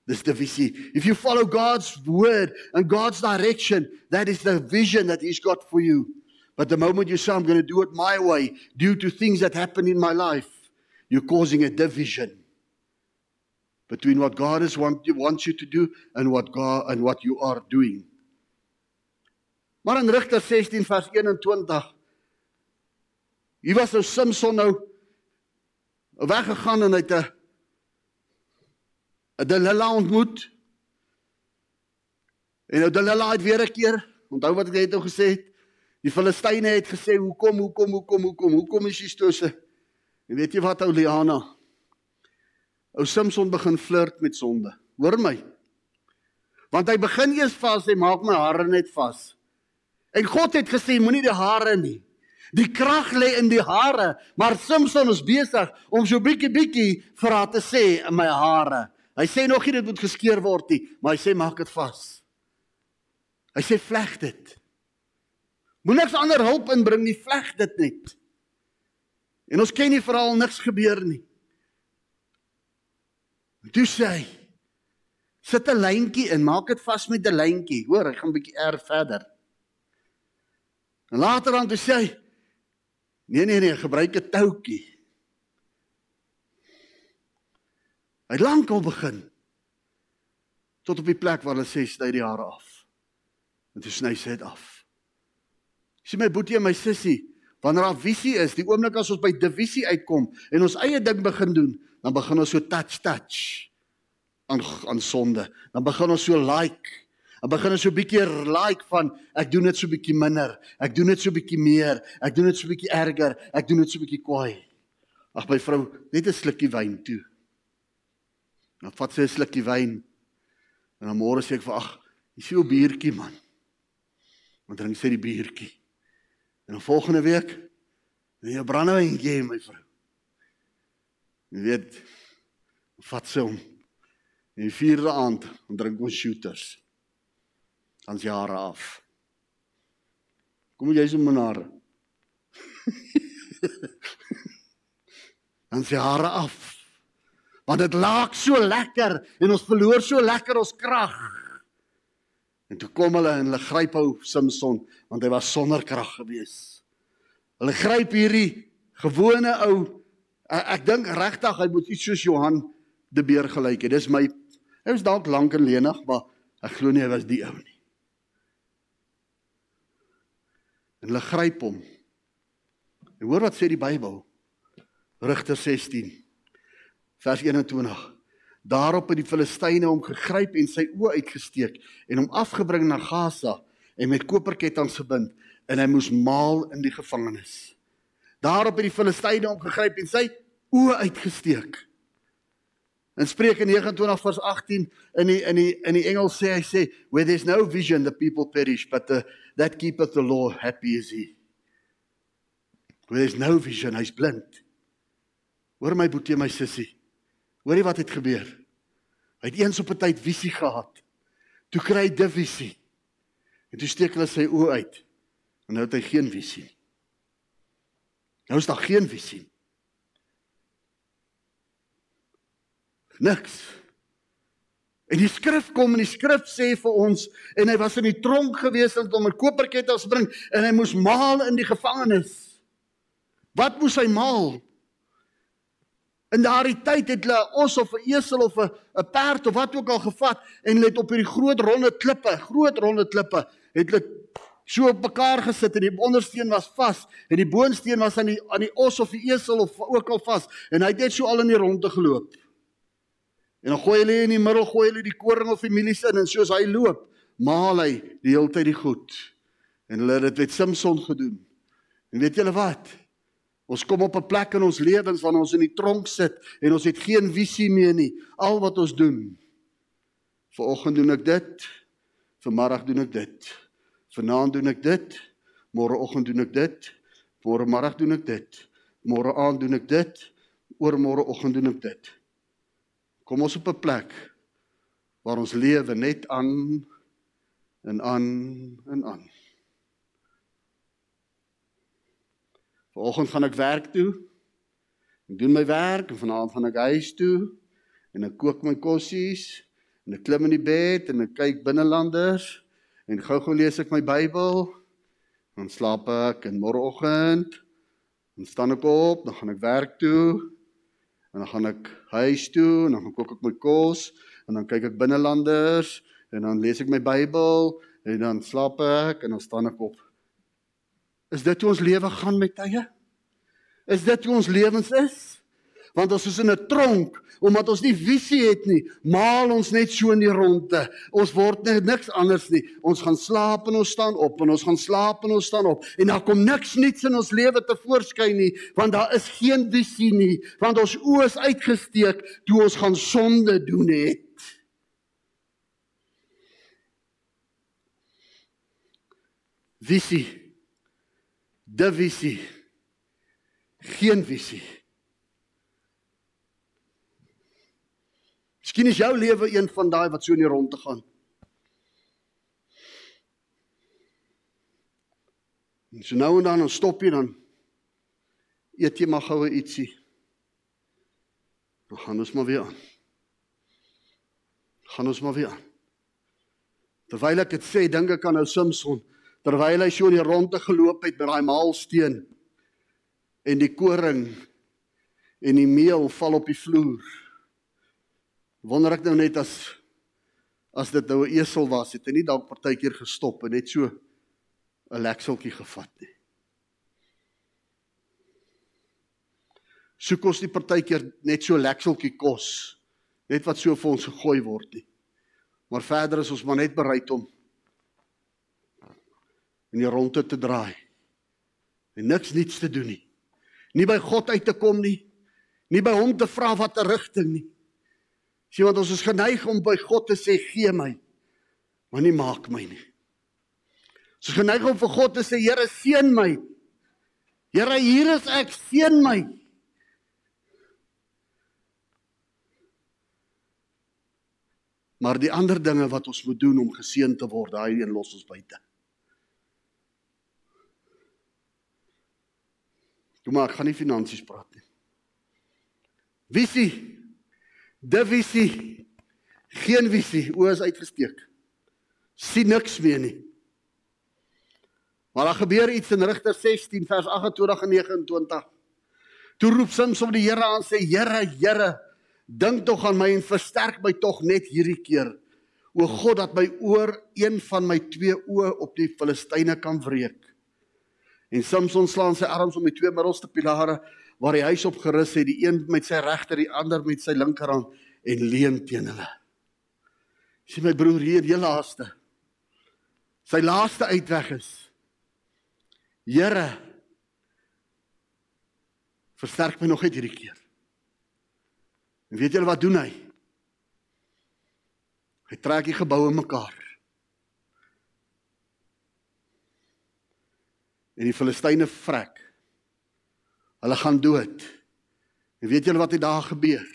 Speaker 1: Dis die visie. If you follow God's word and God's direction, that is the vision that he's got for you. But the moment you say I'm going to do it my way due to things that happen in my life, you're causing a division between what God is want, wants you to do and what God and what you are doing. Maar in Rigter 16 vers 21 Hier was nou Samson nou weggegaan en hy het 'n 'n Delilah ontmoet. En nou Delilah het weer 'n keer, onthou wat ek net nou gesê het, die Filistyne het gesê, "Hoekom, hoekom, hoekom, hoekom? Hoekom is jy stose?" En weet jy wat ou Liana? Ou Samson begin flirt met sonde. Hoor my. Want hy begin eers vas, hy maak my hare net vas. En God het gesê, moenie die hare nie. Die krag lê in die hare, maar Samson is besig om so bietjie bietjie vir haar te sê in my hare. Hy sê nog nie dit moet geskeur word nie, maar hy sê maak dit vas. Hy sê vleg dit. Moenie niks ander hulp inbring nie, vleg dit net. En ons ken nie veral niks gebeur nie. Toe sê hy sit 'n lyntjie in, maak dit vas met 'n lyntjie. Hoor, hy gaan bietjie erg verder. En later dan toe sê hy Nee nee nee, gebruik 'n toutjie. Hy het lankal begin tot op die plek waar hulle sê sny die hare af. En toe sny sy dit af. Sien my boetie en my sussie, wanneer daar visie is, die oomblik as ons by divisie uitkom en ons eie ding begin doen, dan begin ons so touch touch aan aan sonde. Dan begin ons so like Dan begin ons so 'n bietjie like van ek doen dit so 'n bietjie minder. Ek doen dit so 'n bietjie meer. Ek doen dit so 'n bietjie erger. Ek doen dit so 'n bietjie kwaai. Ag my vrou, net 'n slukkie wyn toe. Dan vat sy 'n slukkie wyn. En dan môre sê ek vir ag, sien 'n biertjie man. Want drink sy die biertjie. En dan volgende week, nee, brandewyn gee my vrou. Jy weet, vat sy hom. En die vierde aand, dan drink ons shooters dan se hare af. Kom jy so menaar? dan se hare af. Want dit laak so lekker en ons verloor so lekker ons krag. En toe kom hulle en hulle gryp ou Samson want hy was sonder krag gewees. Hulle gryp hierdie gewone ou ek dink regtig hy moet iets soos Johan de Beer gelyk het. Dis my hy was dalk lank en lenig, maar ek glo nie hy was die ou nie. En hulle gryp hom. En hoor wat sê die Bybel? Rigter 16 vers 21. Daarop het die Filistyne hom gegryp en sy oë uitgesteek en hom afgebring na Gaza en met koperketTINGS gebind en hy moes maal in die gevangenis. Daarop het die Filistyne hom gegryp en sy oë uitgesteek. In Spreuke 29 vers 18 in die in die in die Engels sê hy sê where there's no vision the people perish but the that keepeth the law happy is he. Where there's no vision hy's blind. Hoor my boetie my sussie. Hoorie wat het gebeur? Hy het eens op 'n tyd visie gehad. Toe kry hy divisie. En toe steek hulle sy oë uit. En nou het hy geen visie nie. Nou is daar geen visie. Niks. En die skrif kom en die skrif sê vir ons en hy was in die tronk gewees om 'n koperketting te bring en hy moes maal in die gevangenis. Wat moes hy maal? In daardie tyd het hulle ons of 'n esel of 'n 'n perd of wat ook al gevat en hulle het op hierdie groot ronde klippe, groot ronde klippe, het hulle so op mekaar gesit en die ondersteen was vas en die boonsteen was aan die aan die os of die esel of ook al vas en hy het net so al in die ronde geloop. En dan gooi hulle in die middel gooi hulle die koring of die mielies in en soos hy loop, maal hy die hele tyd die goed. En hulle het dit met Samson gedoen. En weet julle wat? Ons kom op 'n plek in ons lewens wanneer ons in die tronk sit en ons het geen visie meer nie. Al wat ons doen. Vanoggend doen ek dit. Vanmiddag doen ek dit. Vanaand doen ek dit. Môreoggend doen ek dit. Môre middag doen ek dit. Môre aand doen ek dit. Oor môreoggend doen ek dit. Kom ons op 'n plek waar ons lewe net aan en aan en aan. Vanoggend gaan ek werk toe. Ek doen my werk en vanaand gaan ek huis toe en ek kook my kossies En ek klim in die bed en ek kyk binnelanders en gou-gou lees ek my Bybel. Dan slaap ek en môreoggend dan staan ek op, dan gaan ek werk toe. En dan gaan ek huis toe en dan gaan kook ek my kos en dan kyk ek binnelanders en dan lees ek my Bybel en dan slaap ek en dan staan ek op. Is dit hoe ons lewe gaan met tye? Is dit hoe ons lewens is? Want ons is in 'n tronk omdat ons nie visie het nie. Maal ons net so in die ronde. Ons word net niks anders nie. Ons gaan slaap en ons staan op en ons gaan slaap en ons staan op en daar kom niks nuuts in ons lewe te voorskyn nie want daar is geen visie nie want ons oë is uitgesteek toe ons gaan sonde doen het. Visie. De visie. Geen visie. Miskien is jou lewe een van daai wat so in die rondte gaan. En so nou en dan dan stop jy dan eet jy maar goue ietsie. Dan gaan ons maar weer aan. Gaan ons maar weer aan. Terwyl ek dit sê, dink ek aan ou Samson terwyl hy so in die ronde geloop het met daai maalsteen en die koring en die meel val op die vloer. Wonder ek nou net as as dit nou 'n esel was, het hy nie dalk partykeer gestop en net so 'n lekseltjie gevat nie. Soek ons nie partykeer net so lekseltjie kos net wat so vir ons gegooi word nie. Maar verder is ons maar net bereid om in die ronde te draai en niks niets te doen nie. Nie by God uit te kom nie. Nie by hom te vra wat 'n rigting nie. Sien wat ons is geneig om by God te sê gee my, maar nie maak my nie. Ons is geneig om vir God te sê Here seën my. Here hier is ek, seën my. Maar die ander dinge wat ons moet doen om geseën te word, daai een los ons buite. Toe maar ek gaan nie finansies praat nie. Visie. De visie. Geen visie, oë is uitgesteek. sien niks meer nie. Maar daar gebeur iets in Rigter 16 vers 28 en 29. Toe roep Samson die Here aan sê Here, Here, dink tog aan my en versterk my tog net hierdie keer. O God, dat my oor een van my twee oë op die Filistyne kan wreek. En Samson slaan sy arms om die twee middelste pilare waar die huis op gerus het, die een met sy regter, die ander met sy linkerhand en leun teen hulle. Sien my broer hier, die laaste. Sy laaste uitweg is: Here, versterk my nog net hierdie keer. En weet julle wat doen hy? Hy trek die geboue mekaar. en die Filistyne vrek. Hulle gaan dood. En weet julle wat het daar gebeur?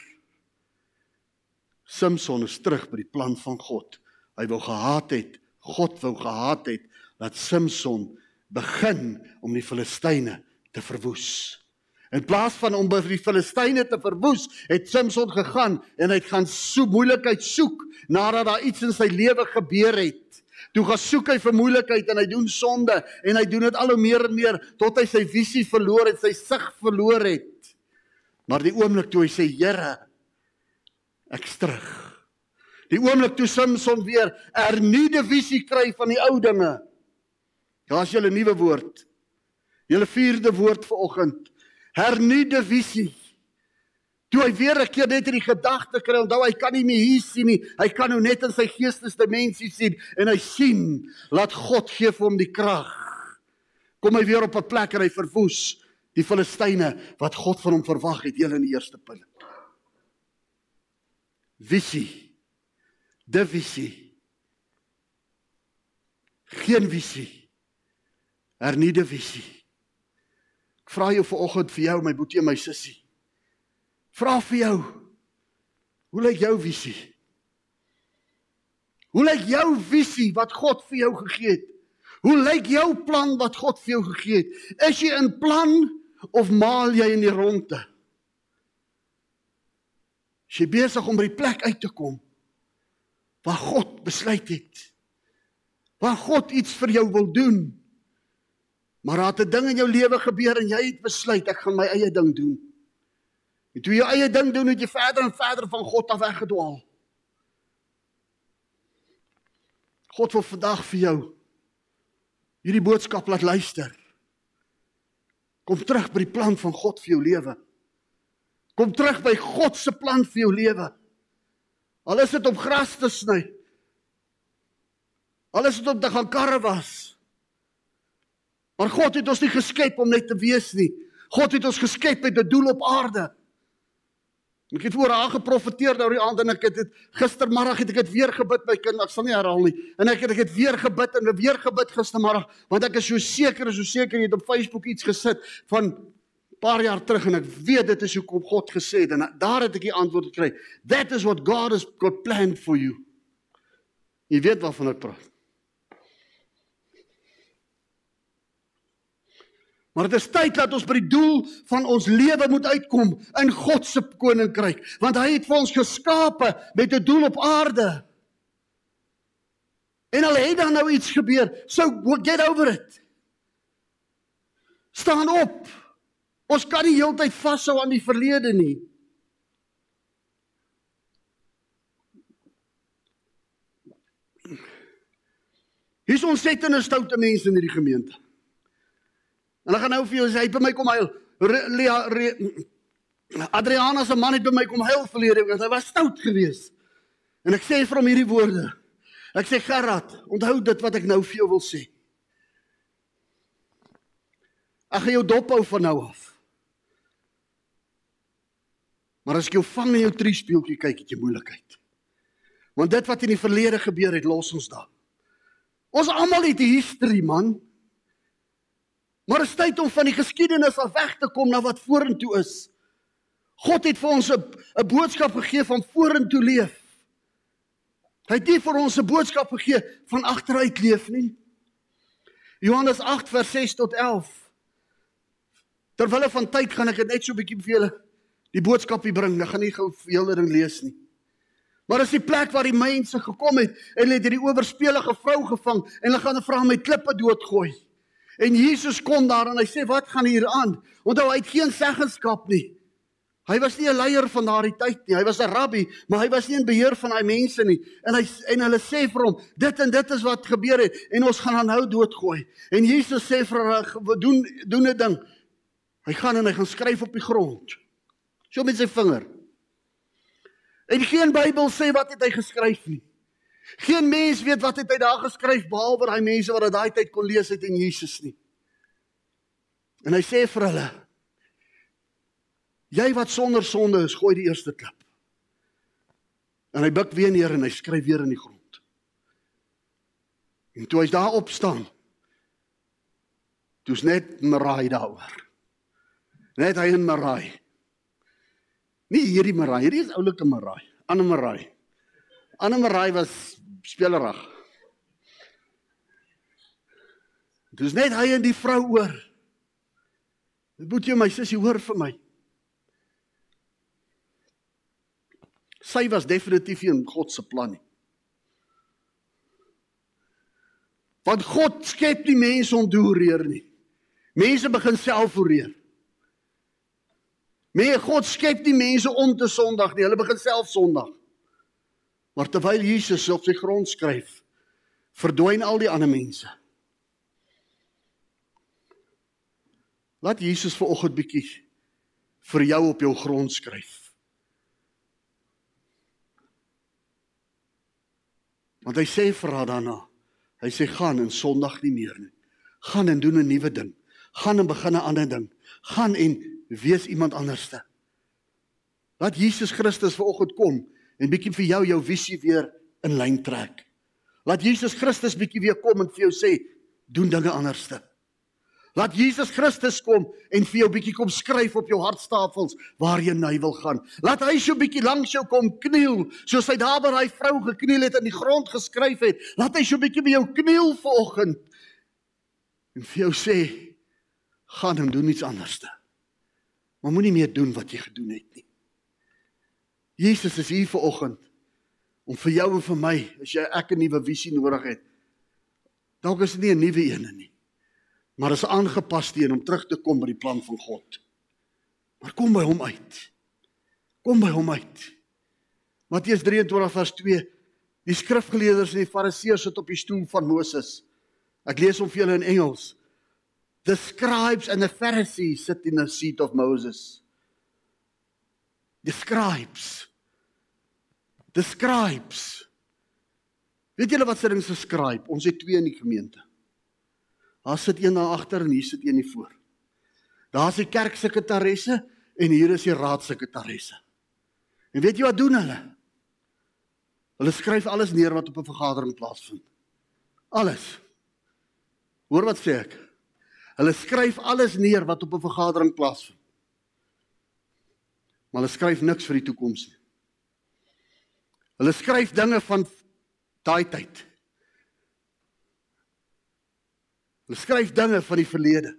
Speaker 1: Samson is terug by die plan van God. Hy wou gehaat het, God wou gehaat het dat Samson begin om die Filistyne te verwoes. In plaas van om by die Filistyne te verwoes, het Samson gegaan en hy het gaan so moeilikheid soek nadat daar iets in sy lewe gebeur het. Toe gaan soek hy vir moeilikheid en hy doen sonde en hy doen dit al hoe meer en meer tot hy sy visie verloor het, sy sig verloor het. Maar die oomblik toe hy sê Here, ek's terug. Die oomblik toe Samson weer 'n hernuide visie kry van die ou dinge. Jy 'n nuwe woord. Julle vierde woord vir oggend. Hernuide visie. Toe hy weer 'n keer net in die gedagte kry, onthou hy kan nie meer hier sien nie. Hy kan nou net in sy geestesdimensie sien en hy sien laat God gee vir hom die krag. Kom hy weer op 'n plek en hy verwoes die Filistyne wat God van hom verwag het heel in die eerste punt. Visie. De visie. Geen visie. Hernieude visie. Ek vra jou vanoggend vir jou my boetie en my sussie. Vra vir jou. Hoe lyk jou visie? Hoe lyk jou visie wat God vir jou gegee het? Hoe lyk jou plan wat God vir jou gegee het? Is jy in plan of maal jy in die ronde? Is jy besig om by die plek uit te kom waar God besluit het. Waar God iets vir jou wil doen. Maar daar het 'n ding in jou lewe gebeur en jy het besluit ek gaan my eie ding doen. En toe jy eie ding doen, het jy verder en verder van God af weggedwaal. God wil vandag vir jou hierdie boodskap laat luister. Kom terug by die plan van God vir jou lewe. Kom terug by God se plan vir jou lewe. Al is dit om gras te sny. Al is dit om te gaan karre was. Maar God het ons nie geskep om net te wees nie. God het ons geskep met 'n doel op aarde. Ek het voor haar geprofeteer nou die aand en ek het dit gistermiddag het ek dit weer gebid my kind, ek sal nie herhaal nie. En ek het ek het weer gebid en weer gebid gistermiddag want ek is so seker, so seker jy het op Facebook iets gesit van paar jaar terug en ek weet dit is hoekom God gesê het en daar het ek die antwoord gekry. That is what God has got planned for you. Jy weet waarvan ek praat. Maar dit is tyd dat ons by die doel van ons lewe moet uitkom in God se koninkryk, want hy het vir ons geskape met 'n doel op aarde. En al het dan nou iets gebeur, so get over it. Staan op. Ons kan nie heeltyd vashou aan die verlede nie. Hier is ons set in 'n stoute mense in hierdie gemeente. En ek gaan nou vir jou sê, hy by my kom huil. Adriana se man het by my kom huil verlede week, hy was stout geweest. En ek sê vir hom hierdie woorde. Ek sê Gerard, onthou dit wat ek nou vir jou wil sê. Gaan jou dop hou van nou af. Maar as ek jou vang in jou triespeeltjie kyk, het jy moeilikheid. Want dit wat in die verlede gebeur het, los ons daar. Ons almal het 'n history, man. Maar dit is tyd om van die geskiedenis af weg te kom na wat vorentoe is. God het vir ons 'n 'n boodskap gegee van vorentoe leef. Hy het nie vir ons 'n boodskap gegee van agteruit leef nie. Johannes 8 vers 6 tot 11. Terwyl van tyd gaan ek net so 'n bietjie vir julle die boodskapie bring. Ek gaan nie gou vir julle ding lees nie. Maar as die plek waar die mense gekom het en hulle het hierdie oorspelige vrou gevang en hulle gaan vra om met klippe doodgooi. En Jesus kom daar en hy sê wat gaan hier aan? Onthou hy het geen seggenskap nie. Hy was nie 'n leier van daardie tyd nie. Hy was 'n rabbi, maar hy was nie in beheer van daai mense nie. En hy en hulle sê vir hom, dit en dit is wat gebeur het en ons gaan aan nou doodgooi. En Jesus sê vir hulle, doen doen 'n ding. Hy gaan en hy gaan skryf op die grond. So met sy vinger. En geen Bybel sê wat het hy geskryf nie. Geen mens weet wat het hy daar geskryf behalwe daai mense wat dit daai tyd kon lees het en Jesus nie. En hy sê vir hulle: Jy wat sonder sonde is, gooi die eerste klip. En hy buig weer neer en hy skryf weer in die grond. En toe hy daar op staan, toe's net Marai daaroor. Net hy en Marai. Nie hierdie Marai, hierdie is oulike Marai, Anne Marai. Anne Marai was spelerig. Dis net hy en die vrou oor. Dit moet jy my sussie hoor vir my. Sy was definitief nie in God se plan nie. Want God skep nie mense om doereer nie. Mense begin self oreer. Nee, God skep nie mense om te sondig nie. Hulle begin self sondig. Maar terwyl Jesus op sy grond skryf, verdwyn al die ander mense. Laat Jesus vanoggend bietjie vir jou op jou grond skryf. Want hy sê vir haar daarna, hy sê gaan en sondig nie meer nie. Gaan en doen 'n nuwe ding. Gaan en begin 'n ander ding. Gaan en wees iemand anderste. Laat Jesus Christus vanoggend kom en bietjie vir jou jou visie weer in lyn trek. Laat Jesus Christus bietjie weer kom en vir jou sê doen dinge anderste. Laat Jesus Christus kom en vir jou bietjie kom skryf op jou hartstafels waar jy nou wil gaan. Laat hy so bietjie langs jou kom kniel, soos hy daar by daai vrou gekniel het en die grond geskryf het. Laat hy so bietjie by jou kniel vanoggend en vir jou sê gaan en doen iets anderste. Maar moenie meer doen wat jy gedoen het nie. Jesus is hier vanoggend om vir jou en vir my, as jy ek 'n nuwe visie nodig het. Dalk is dit nie 'n nuwe een nie, maar is aangepas teen om terug te kom by die plan van God. Maar kom by hom uit. Kom by hom uit. Matteus 23 vers 2. Die skrifgeleerders en die fariseërs sit op die stoel van Moses. Ek lees hom vir julle in Engels. The scribes and the Pharisees sit in the seat of Moses. The scribes. The scribes. Weet julle wat se ding se scribe? Ons het twee in die gemeente. Daar sit een daar agter en hier sit een hier voor. Daar's die kerksekretaresse en hier is die raadsekretaresse. En weet jy wat doen hulle? Hulle skryf alles neer wat op 'n vergadering plaasvind. Alles. Hoor wat sê ek? Hulle skryf alles neer wat op 'n vergadering plaasvind. Maar hulle skryf niks vir die toekoms nie. Hulle skryf dinge van daai tyd. Hulle skryf dinge van die verlede.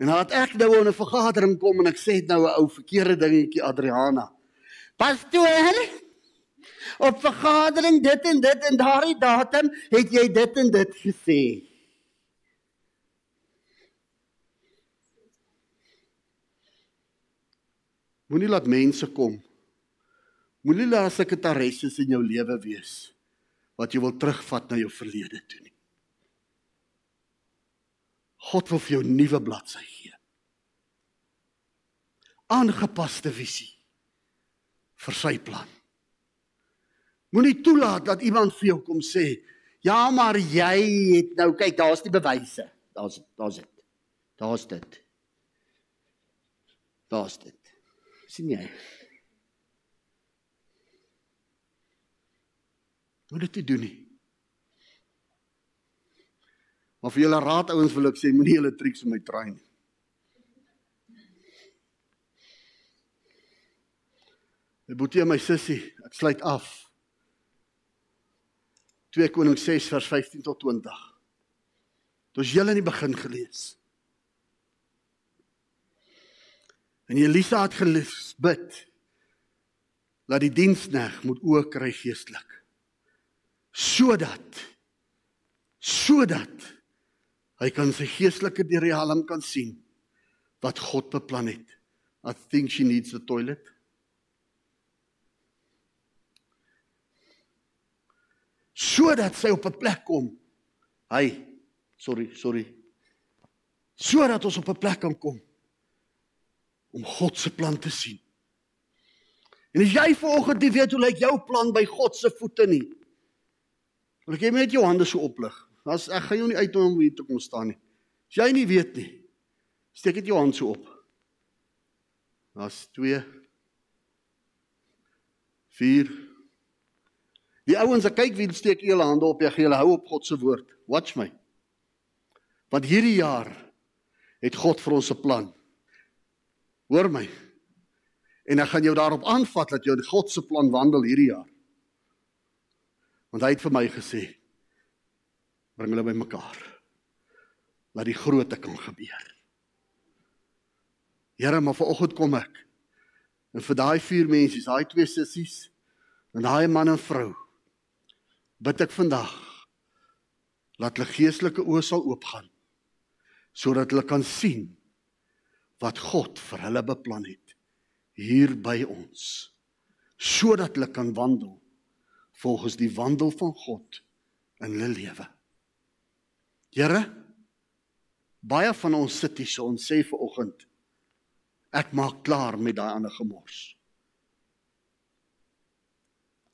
Speaker 1: En nadat ek nou in 'n vergadering kom en ek sê nou 'n ou verkeerde dingetjie Adriana. Pastoor, op vergadering dit en dit en daardie datum het jy dit en dit gesê. Moenie laat mense kom Moenie laat sekretaresses in jou lewe wees wat jy wil terugvat na jou verlede toe nie. God wil vir jou nuwe bladsy gee. Aangepaste visie vir sy plan. Moenie toelaat dat iemand vir jou kom sê, "Ja, maar jy het nou kyk, daar's die bewyse. Daar's daar's dit. Daar's dit. Daar's dit." Sien jy? Moet dit nie doen nie. Maar vir julle raad ouens wil ek sê moenie julle triks met my try nie. My boetie en my sussie, ek sluit af. 2 Konings 6 vers 15 tot 20. Dit was julle in die begin gelees. En Elisa het gebid dat die diensneg moet ook kry geestelik sodat sodat hy kan sy geestelike riem kan sien wat God beplan het. I think she needs a toilet. Sodat sy op 'n plek kom. Hy, sorry, sorry. Sodat ons op 'n plek kan kom om God se plan te sien. En as jy vanoggend nie weet hoe lyk jou plan by God se voete nie, Wil ek net jou hande so oplig. As ek gaan jou nie uit om hier te kom staan nie. As jy nie weet nie, steek net jou hand so op. Daar's 2 4 Die ouens, ek kyk wie steek julle hande op. Jy gaan julle hou op God se woord. Watch my. Want hierdie jaar het God vir ons 'n plan. Hoor my. En ek gaan jou daarop aanvat dat jy God se plan wandel hierdie jaar. Want hy het vir my gesê bring hulle bymekaar. Laat die grootte kan gebeur. Here, maar vanoggend kom ek. En vir daai vier mense, daai twee sissies en daai man en vrou bid ek vandag laat hulle geestelike oë sal oopgaan sodat hulle kan sien wat God vir hulle beplan het hier by ons sodat hulle kan wandel volgens die wandel van God in hulle lewe. Here, baie van ons sit hier so en sê vir oggend ek maak klaar met daai ander gemors.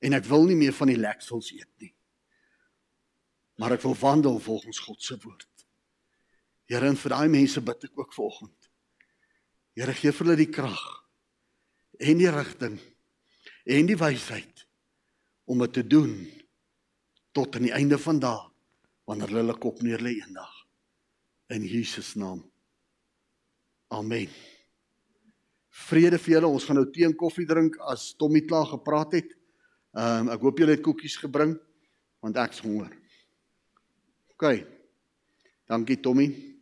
Speaker 1: En ek wil nie meer van die leksels eet nie. Maar ek wil wandel volgens God se woord. Here, en vir daai mense bid ek ook vanoggend. Here, gee vir hulle die krag en die rigting en die wysheid om dit te doen tot aan die einde van daag wanneer hulle hulle kop neer lê eendag in Jesus naam. Amen. Vrede vir julle. Ons gaan nou tee en koffie drink as Tommy klaar gepraat het. Ehm um, ek hoop julle het koekies gebring want ek's honger. OK. Dankie Tommy.